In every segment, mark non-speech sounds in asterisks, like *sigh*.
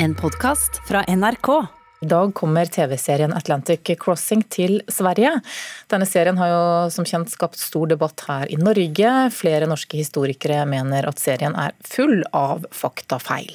En podkast fra NRK. I dag kommer TV-serien Atlantic Crossing til Sverige. Denne serien har jo som kjent skapt stor debatt her i Norge. Flere norske historikere mener at serien er full av faktafeil.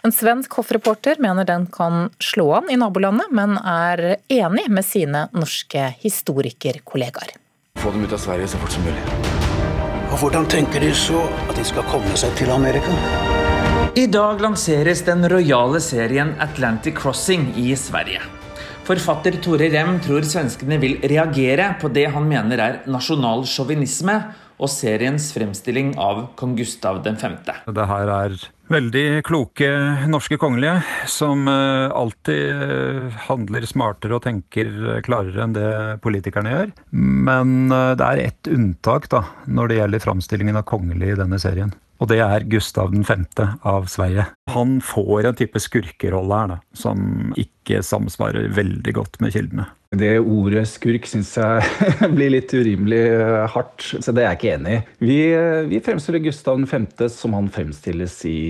En svensk hoffreporter mener den kan slå an i nabolandet, men er enig med sine norske historikerkollegaer. Få dem ut av Sverige så fort som mulig. Og hvordan tenker de så at de skal komme seg til Amerika? I dag lanseres den rojale serien Atlantic Crossing i Sverige. Forfatter Tore Rem tror svenskene vil reagere på det han mener er nasjonal sjåvinisme og seriens fremstilling av kong Gustav 5. Det her er veldig kloke norske kongelige som eh, alltid eh, handler smartere og tenker klarere enn det politikerne gjør. Men eh, det er ett unntak da, når det gjelder framstillingen av kongelige i denne serien. Og det er Gustav 5. av Sverige. Han får en type skurkerolle her, da, som ikke samsvarer veldig godt med kildene. Det ordet skurk syns jeg *laughs* blir litt urimelig eh, hardt, så det er jeg ikke enig i. Vi, eh, vi fremstiller Gustav 5. som han fremstilles i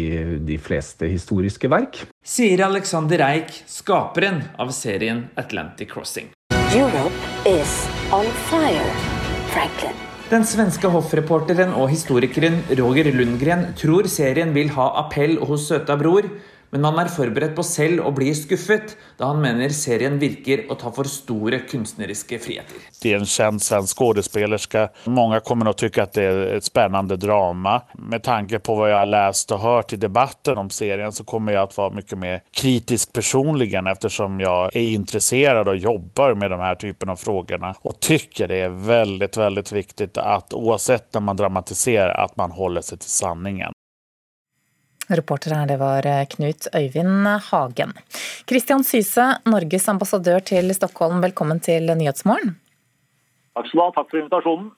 de fleste historiske verk. Sier Alexander Eik, skaperen av serien Atlantic Crossing. Europe is on fire, Franklin. Den svenske hoffreporteren og historikeren Roger Lundgren tror serien vil ha appell hos søta bror, men han er forberedt på selv å bli skuffet, da han mener serien virker å ta for store kunstneriske friheter. Det er en kjent svensk skuespillerske. Mange kommer å tykke at det er et spennende drama. Med tanke på hva jeg har lest og hørt i debatten om serien, så kommer jeg til å være mye mer kritisk personlig, ettersom jeg er interessert og jobber med denne typen av spørsmål. Og syns det er veldig, veldig viktig at uansett når man dramatiserer, at man holder seg til sannheten. Reporter her, det var eh, Knut Øyvind Hagen. Kristian Syse, Norges ambassadør til Stockholm, velkommen til Nyhetsmorgen. Takk skal du ha, takk for invitasjonen.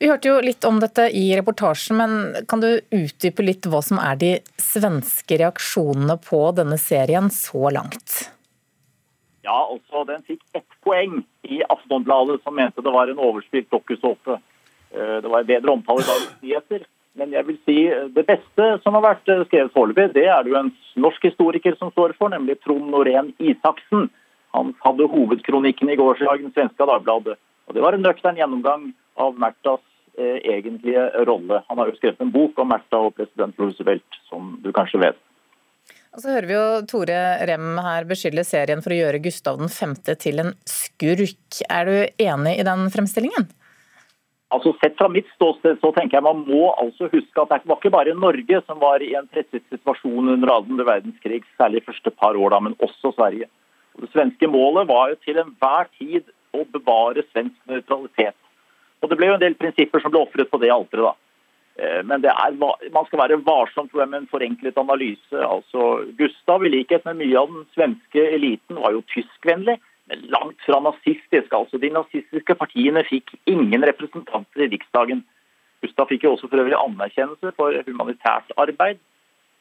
Vi hørte jo litt om dette i reportasjen, men kan du utdype litt hva som er de svenske reaksjonene på denne serien så langt? Ja, altså Den fikk ett poeng i Aftonbladet, som mente det var en overspilt dokusåpe. Eh, det var bedre omtale i Dagens Nyheter. Men jeg vil si eh, det beste som har vært eh, skrevet foreløpig, det er det jo en norsk historiker som står for, nemlig Trond Norén Isaksen. Han hadde hovedkronikken i gårsdagens Svenska Dagbladet. Og Det var en nøktern gjennomgang av Märthas eh, egentlige rolle. Han har jo skrevet en bok om Märtha og president Roosevelt, som du kanskje vet. Og så hører vi jo Tore Rem her beskylde serien for å gjøre Gustav 5. til en skurk. Er du enig i den fremstillingen? Altså Sett fra mitt ståsted så tenker jeg man må altså huske at det var ikke bare Norge som var i en presset situasjon under annen verdenskrig, særlig første par år, da, men også Sverige. Og det svenske målet var jo til enhver tid å bevare svensk nøytralitet. Og Det ble jo en del prinsipper som ble ofret på det alteret. Eh, men er, man skal være varsom tror jeg, med en forenklet analyse. Altså, Gustav, i likhet med mye av den svenske eliten, var jo tyskvennlig langt fra nazistisk. Altså, de nazistiske partiene fikk ingen representanter i Riksdagen. Gustav fikk jo også for øvrig anerkjennelse for humanitært arbeid.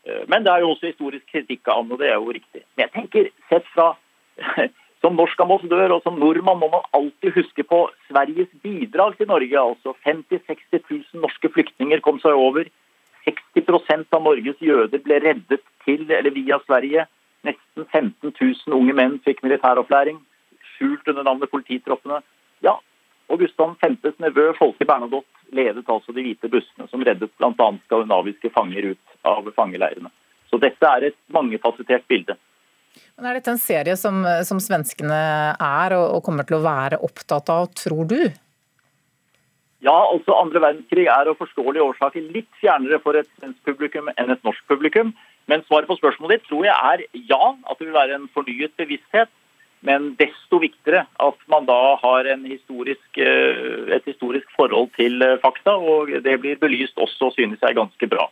Eh, men det er jo også historisk kritikk av ham, og det er jo riktig. Men jeg tenker, sett fra *laughs* Som norsk ambassadør og som nordmann må man alltid huske på Sveriges bidrag til Norge. altså 50 000-60 000 norske flyktninger kom seg over. 60% av Norges jøder ble reddet til eller via Sverige. Nesten 15 000 unge menn fikk militæropplæring skjult under navnet polititroppene. Ja, og Gustav 5.s nevø Folke Bernadotte ledet altså de hvite bussene som reddet bl.a. skandinaviske fanger ut av fangeleirene. Så dette er et mangefasettert bilde. Men Er dette en serie som, som svenskene er og, og kommer til å være opptatt av, tror du? Ja, altså andre verdenskrig er av forståelige årsaker litt fjernere for et svensk publikum enn et norsk publikum. Men svaret på spørsmålet ditt tror jeg er ja, at det vil være en fornyet bevissthet. Men desto viktigere at man da har historisk, eh, et historisk forhold til eh, fakta, og det blir belyst også, synes jeg, ganske bra.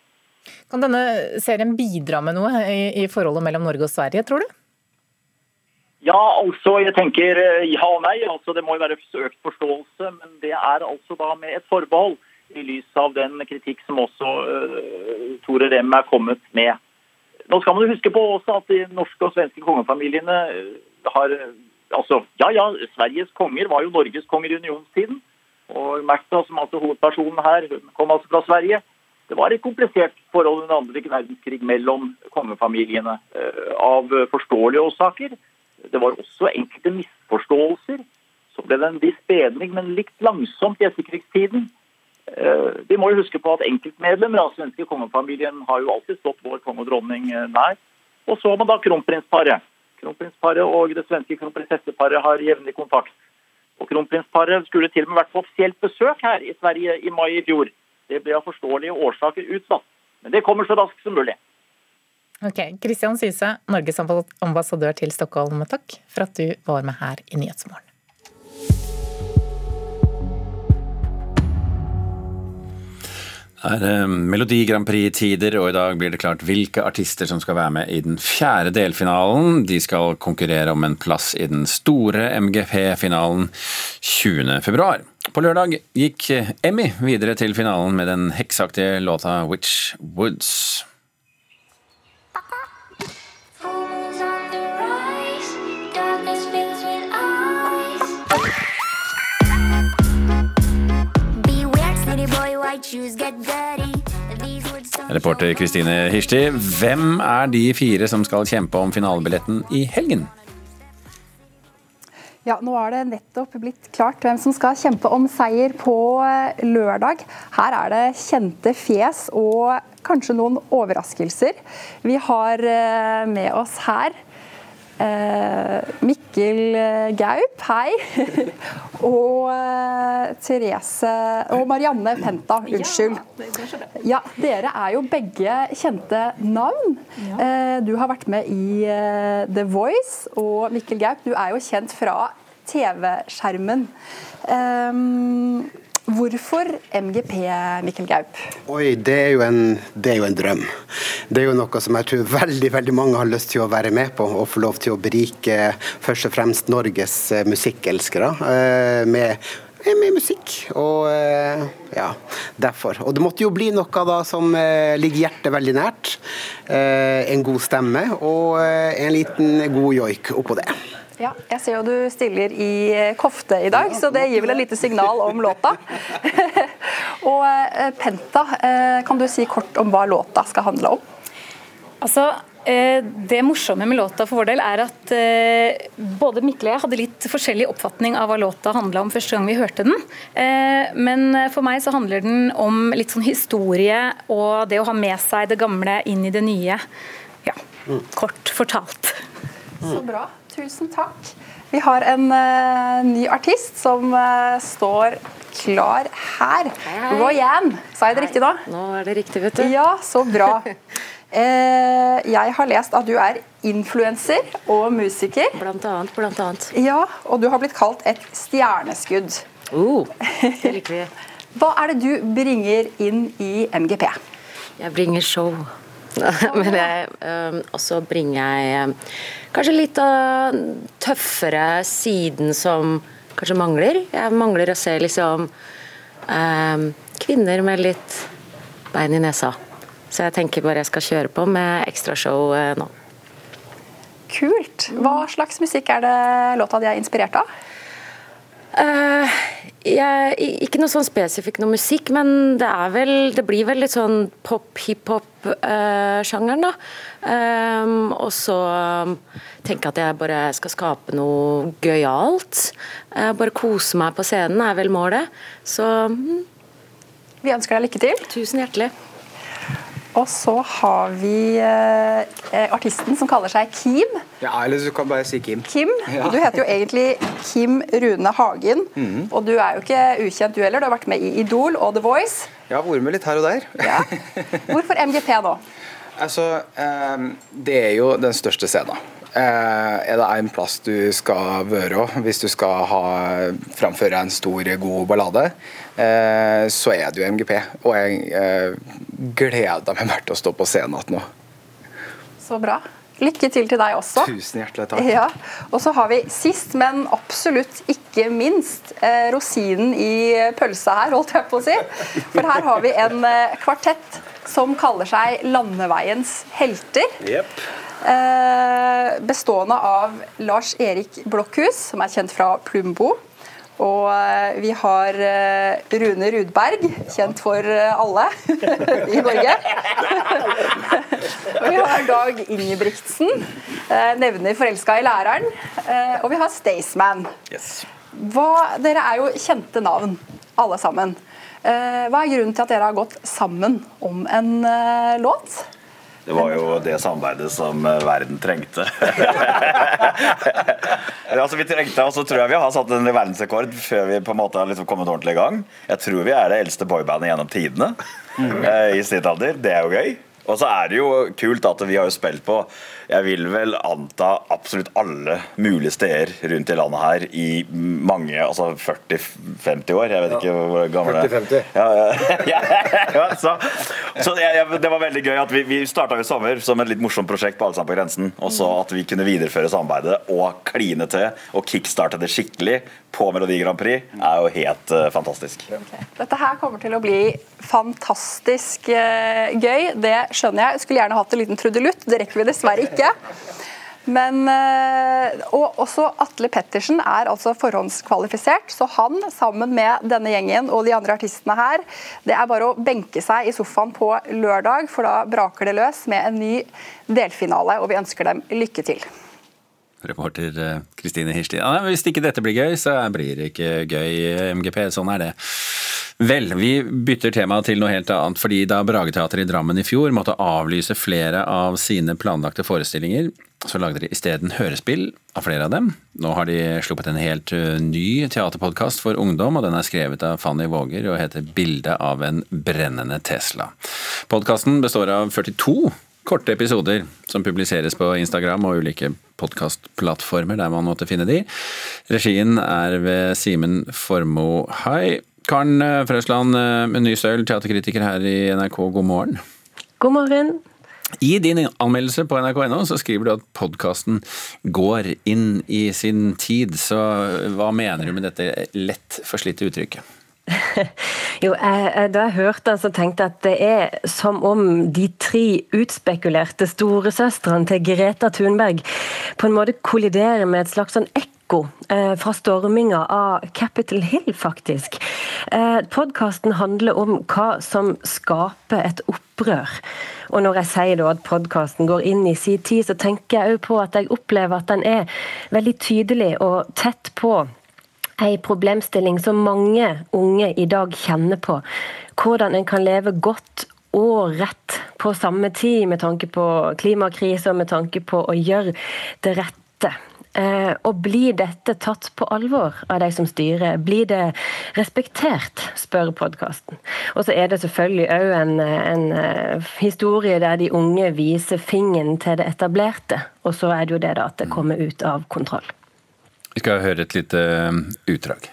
Kan denne serien bidra med noe i, i forholdet mellom Norge og Sverige, tror du? Ja, altså, jeg tenker eh, ja og nei. altså Det må jo være økt forståelse, men det er altså da med et forbehold, i lys av den kritikk som også uh, Tore Rem er kommet med. Nå skal man jo huske på også at de norske og svenske kongefamiliene har Altså, ja ja, Sveriges konger var jo Norges konger i unionstiden. Og Märtha, som altså hovedpersonen her, hun kom altså fra Sverige. Det var et komplisert forhold under andre verdenskrig mellom kongefamiliene eh, av forståelige årsaker. Det var også enkelte misforståelser. Så ble det en viss bedring, men likt langsomt i etterkrigstiden. Eh, vi må jo huske på at enkeltmedlemmer av svenske kongefamilien har jo alltid stått vår konge og dronning eh, nær. Og så har man da kronprinsparet. Kronprinsparet og det svenske kronprinsesseparet har jevnlig kontakt. Og Kronprinsparet skulle til og med vært på offisielt besøk her i Sverige i mai i fjor. Det ble av forståelige årsaker utsatt. Men det kommer så raskt som mulig. Ok, Kristian Syse, Norges ambassadør til Stockholm, takk for at du var med her i Nyhetsmorgen. Er eh, Melodi Grand Prix-tider, og i dag blir det klart hvilke artister som skal være med i den fjerde delfinalen. De skal konkurrere om en plass i den store MGP-finalen 20.2. På lørdag gikk Emmy videre til finalen med den heksaktige låta Witch Woods. Reporter Kristine Hirsti, hvem er de fire som skal kjempe om finalebilletten i helgen? Ja, Nå er det nettopp blitt klart hvem som skal kjempe om seier på eh, lørdag. Her er det kjente fjes og kanskje noen overraskelser. Vi har eh, med oss her Mikkel eh, Gaup, hei. *laughs* og eh, Therese Og Marianne Penta, unnskyld. Ja, Dere er jo begge kjente navn. Eh, du har vært med i eh, The Voice, og Mikkel Gaup, du er jo kjent fra TV-skjermen. Hvorfor MGP, Mikkel Gaup? Oi, det er, en, det er, jo en, drøm. Det er jo noe som jeg tror veldig veldig mange har lyst til å være med på, og få lov til å berike først og fremst Norges eh, musikkelskere eh, med, med musikk. Og eh, ja, derfor. Og det måtte jo bli noe da som ligger hjertet veldig nært. En god stemme og en liten god joik oppå det. Ja, jeg ser jo du stiller i eh, kofte i dag, så det gir vel et lite signal om låta. *laughs* og eh, Penta, eh, kan du si kort om hva låta skal handle om? Altså, det morsomme med låta for vår del er at både Mikkel og jeg hadde litt forskjellig oppfatning av hva låta handla om første gang vi hørte den. Men for meg så handler den om litt sånn historie og det å ha med seg det gamle inn i det nye. Ja, kort fortalt. Så bra. Tusen takk. Vi har en uh, ny artist som uh, står klar her. Royan, sa jeg det riktig nå? Nå er det riktig, vet du. Ja, så bra. Uh, *laughs* jeg har lest at du er influenser og musiker. Blant annet, blant annet. Ja, og du har blitt kalt et stjerneskudd. Uh, det liker vi. Hva er det du bringer inn i MGP? Jeg bringer show. *laughs* Men jeg, um, også bringer jeg um, kanskje litt av tøffere siden som kanskje mangler. Jeg mangler å se liksom um, kvinner med litt bein i nesa. Så jeg tenker bare jeg skal kjøre på med ekstrashow uh, nå. Kult. Hva slags musikk er det låta di er inspirert av? Uh, jeg, ikke noe sånn spesifikt noe musikk, men det, vel, det blir vel litt sånn pop-hiphop-sjangeren, uh, da. Um, og så tenker tenke at jeg bare skal skape noe gøyalt. Uh, bare kose meg på scenen er vel målet. Så mm. Vi ønsker deg lykke til. Tusen hjertelig. Og så har vi eh, artisten som kaller seg Kim. Ja, eller du kan bare si Kim. Kim, ja. Du heter jo egentlig Kim Rune Hagen. Mm. Og du er jo ikke ukjent du heller. Du har vært med i Idol og The Voice. Ja, vært med litt her og der. Ja. Hvorfor MGP nå? *laughs* Altså, eh, Det er jo den største scenen. Eh, er det en plass du skal være hvis du skal ha, framføre en stor, god ballade, eh, så er det jo MGP. Og jeg eh, gleder meg til å stå på scenen igjen nå. Så bra. Lykke til til deg også. Tusen hjertelig takk. Ja. Og så har vi sist, men absolutt ikke minst, eh, rosinen i pølsa her, holdt jeg på å si. For her har vi en eh, kvartett som kaller seg Landeveiens helter. Yep. Eh, bestående av Lars Erik Blokhus, som er kjent fra Plumbo. Og eh, vi har eh, Rune Rudberg, kjent for alle *laughs* i Norge. *laughs* og vi har Dag Ingebrigtsen, nevner 'Forelska i læreren'. Og vi har Staysman. Hva, dere er jo kjente navn, alle sammen. Hva er grunnen til at dere har gått sammen om en låt? Det var jo det samarbeidet som eh, verden trengte. *laughs* altså vi trengte, og så tror jeg vi har satt en verdensrekord før vi på en måte har liksom kommet ordentlig i gang. Jeg tror vi er det eldste boybandet gjennom tidene mm. i snittalder. Det er jo gøy. Og så er det jo kult at vi har jo spilt på jeg vil vel anta absolutt alle mulige steder rundt i landet her i mange, altså 40-50 år. Jeg vet ikke hvor gamle 40-50. Ja, *laughs* ja, ja, så, så jeg, det var veldig gøy at vi, vi starta i sommer som et litt morsomt prosjekt på Alle sammen på grensen. Og så at vi kunne videreføre samarbeidet og kline til og kickstarte det skikkelig på Melodi Grand Prix, er jo helt uh, fantastisk. Okay. Dette her kommer til å bli fantastisk uh, gøy, det skjønner jeg. jeg skulle gjerne hatt en liten trudelutt, det rekker vi dessverre ikke ikke. Men, eh, og også Atle Pettersen er altså forhåndskvalifisert, så han sammen med denne gjengen og de andre artistene her, det er bare å benke seg i sofaen på lørdag, for da braker det løs med en ny delfinale, og vi ønsker dem lykke til. Reporter eh, Kristine Hirsti. Ja, hvis ikke dette blir gøy, så blir det ikke gøy, MGP. Sånn er det. Vel, vi bytter tema til noe helt annet. fordi Da Brageteatret i Drammen i fjor måtte avlyse flere av sine planlagte forestillinger, så lagde de isteden hørespill av flere av dem. Nå har de sluppet en helt uh, ny teaterpodkast for ungdom, og den er skrevet av Fanny Våger og heter 'Bilde av en brennende Tesla'. Podkasten består av 42 korte episoder som publiseres på Instagram og ulike podkastplattformer der man måtte finne de. Regien er ved Simen Formoe Hai. Karen eh, Frøsland, eh, ny søl, teaterkritiker her i NRK, god morgen. God morgen. I din anmeldelse på nrk.no så skriver du at podkasten går inn i sin tid. Så hva mener du med dette lett forslitte uttrykket? *laughs* jo, jeg, Da jeg hørte den, så tenkte jeg at det er som om de tre utspekulerte storesøstrene til Greta Thunberg på en måte kolliderer med et slags sånn ekko ekko eh, fra storminga av Capitol Hill, faktisk. Eh, Podkasten handler om hva som skaper et opprør. Og når jeg sier at podkasten går inn i sin tid, så tenker jeg òg på at jeg opplever at den er veldig tydelig og tett på ei problemstilling som mange unge i dag kjenner på. Hvordan en kan leve godt og rett på samme tid, med tanke på klimakrise og med tanke på å gjøre det rette. Eh, og blir dette tatt på alvor av de som styrer? Blir det respektert, spør podkasten. Og så er det selvfølgelig òg en, en, eh, historie der de unge viser fingeren til det etablerte. Og så er det jo det da at det kommer ut av kontroll. Vi skal høre et lite eh, utdrag.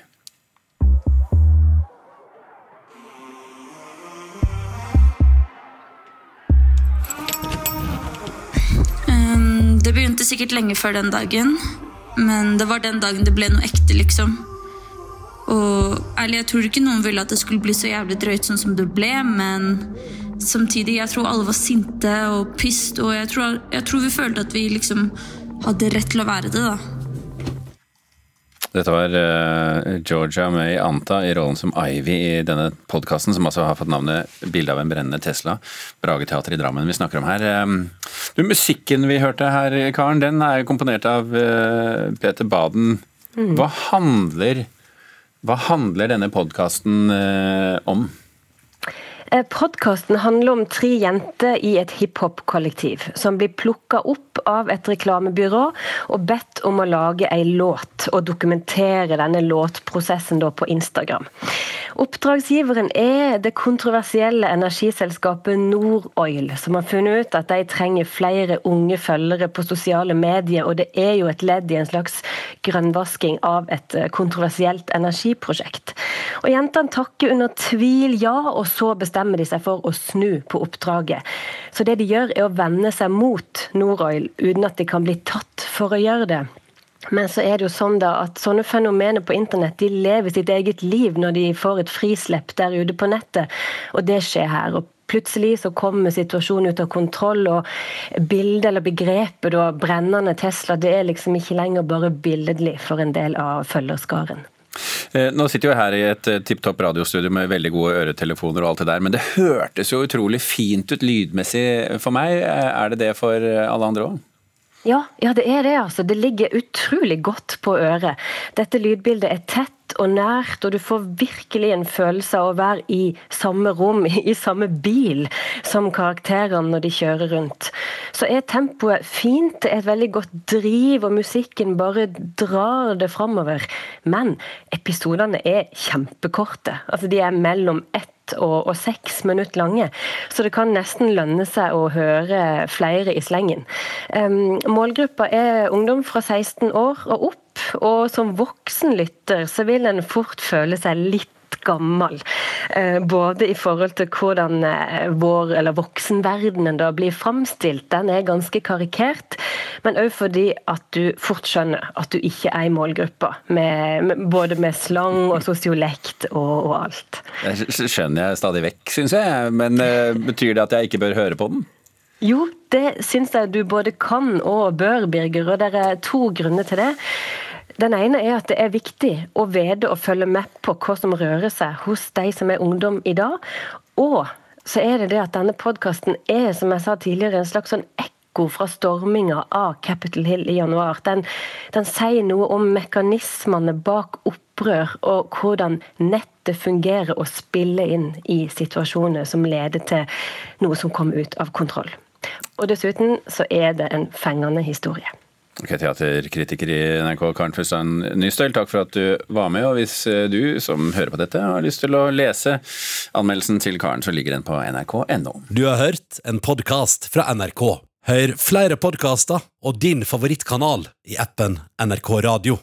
Det begynte sikkert lenge før den dagen, men det var den dagen det ble noe ekte, liksom. Og ærlig, jeg tror ikke noen ville at det skulle bli så jævlig drøyt sånn som det ble, men samtidig, jeg tror alle var sinte og pissed, og jeg tror, jeg tror vi følte at vi liksom hadde rett til å være det, da. Dette var uh, Georgia May Anta i rollen som Ivy i denne podkasten, som altså har fått navnet 'Bilde av en brennende Tesla'. Brageteater i Drammen vi snakker om her. Um, du, musikken vi hørte her, Karen, den er komponert av uh, Peter Baden. Mm. Hva handler, hva handler denne podkasten uh, om? Eh, Podkasten handler om tre jenter i et hiphop-kollektiv som blir plukka opp av et reklamebyrå og bedt om å lage ei låt og dokumentere denne låtprosessen på Instagram. Oppdragsgiveren er det kontroversielle energiselskapet Noroil, som har funnet ut at de trenger flere unge følgere på sosiale medier, og det er jo et ledd i en slags grønnvasking av et eh, kontroversielt energiprosjekt. Og Jentene takker under tvil ja, og så bestemmer bestemmer de seg for å snu på oppdraget. Så det de gjør, er å vende seg mot Noroil uten at de kan bli tatt for å gjøre det. Men så er det jo sånn da at sånne fenomener på internett de lever sitt eget liv når de får et frislepp der ute på nettet. Og det skjer her. og Plutselig så kommer situasjonen ut av kontroll, og bildet eller begrepet da, brennende Tesla det er liksom ikke lenger bare billedlig for en del av følgerskaren. Eh, nå sitter vi her i et eh, tipp topp radiostudio med veldig gode øretelefoner og alt det der, men det hørtes jo utrolig fint ut lydmessig for meg. Eh, er det det for alle andre òg? Ja, ja, det er det. altså. Det ligger utrolig godt på øret. Dette lydbildet er tett og nært, og du får virkelig en følelse av å være i samme rom, *laughs* i samme bil, som karakterene når de kjører rundt. Så er tempoet fint, det er et veldig godt driv, og musikken bare drar det framover. Men episodene er kjempekorte. Altså, de er mellom ett og, og seks minutter lange. Så det kan nesten lønne seg å høre flere i slengen. Um, målgruppa er ungdom fra 16 år og opp. Og som voksenlytter så vil en fort føle seg litt gammel. Eh, både i forhold til hvordan eh, vår, eller voksenverdenen da blir framstilt, den er ganske karikert. Men òg fordi at du fort skjønner at du ikke er i målgruppa. Både med slang og sosiolekt og, og alt. Det skjønner jeg stadig vekk, syns jeg. Men uh, betyr det at jeg ikke bør høre på den? Jo, det syns jeg du både kan og bør, Birger. Og det er to grunner til det. Den ene er at det er viktig å vite og følge med på hva som rører seg hos de som er ungdom i dag. Og så er det det at denne podkasten er, som jeg sa tidligere, en slags sånn ekko fra storminga av Capitol Hill i januar. Den, den sier noe om mekanismene bak opprør, og hvordan nettet fungerer og spiller inn i situasjoner som leder til noe som kom ut av kontroll. Og dessuten så er det en fengende historie. Ok, Teaterkritiker i NRK Karen Fusand Nystøl, takk for at du var med. og Hvis eh, du som hører på dette har lyst til å lese anmeldelsen til Karen, så ligger den på nrk.no. Du har hørt en podkast fra NRK. Hør flere podkaster og din favorittkanal i appen NRK Radio.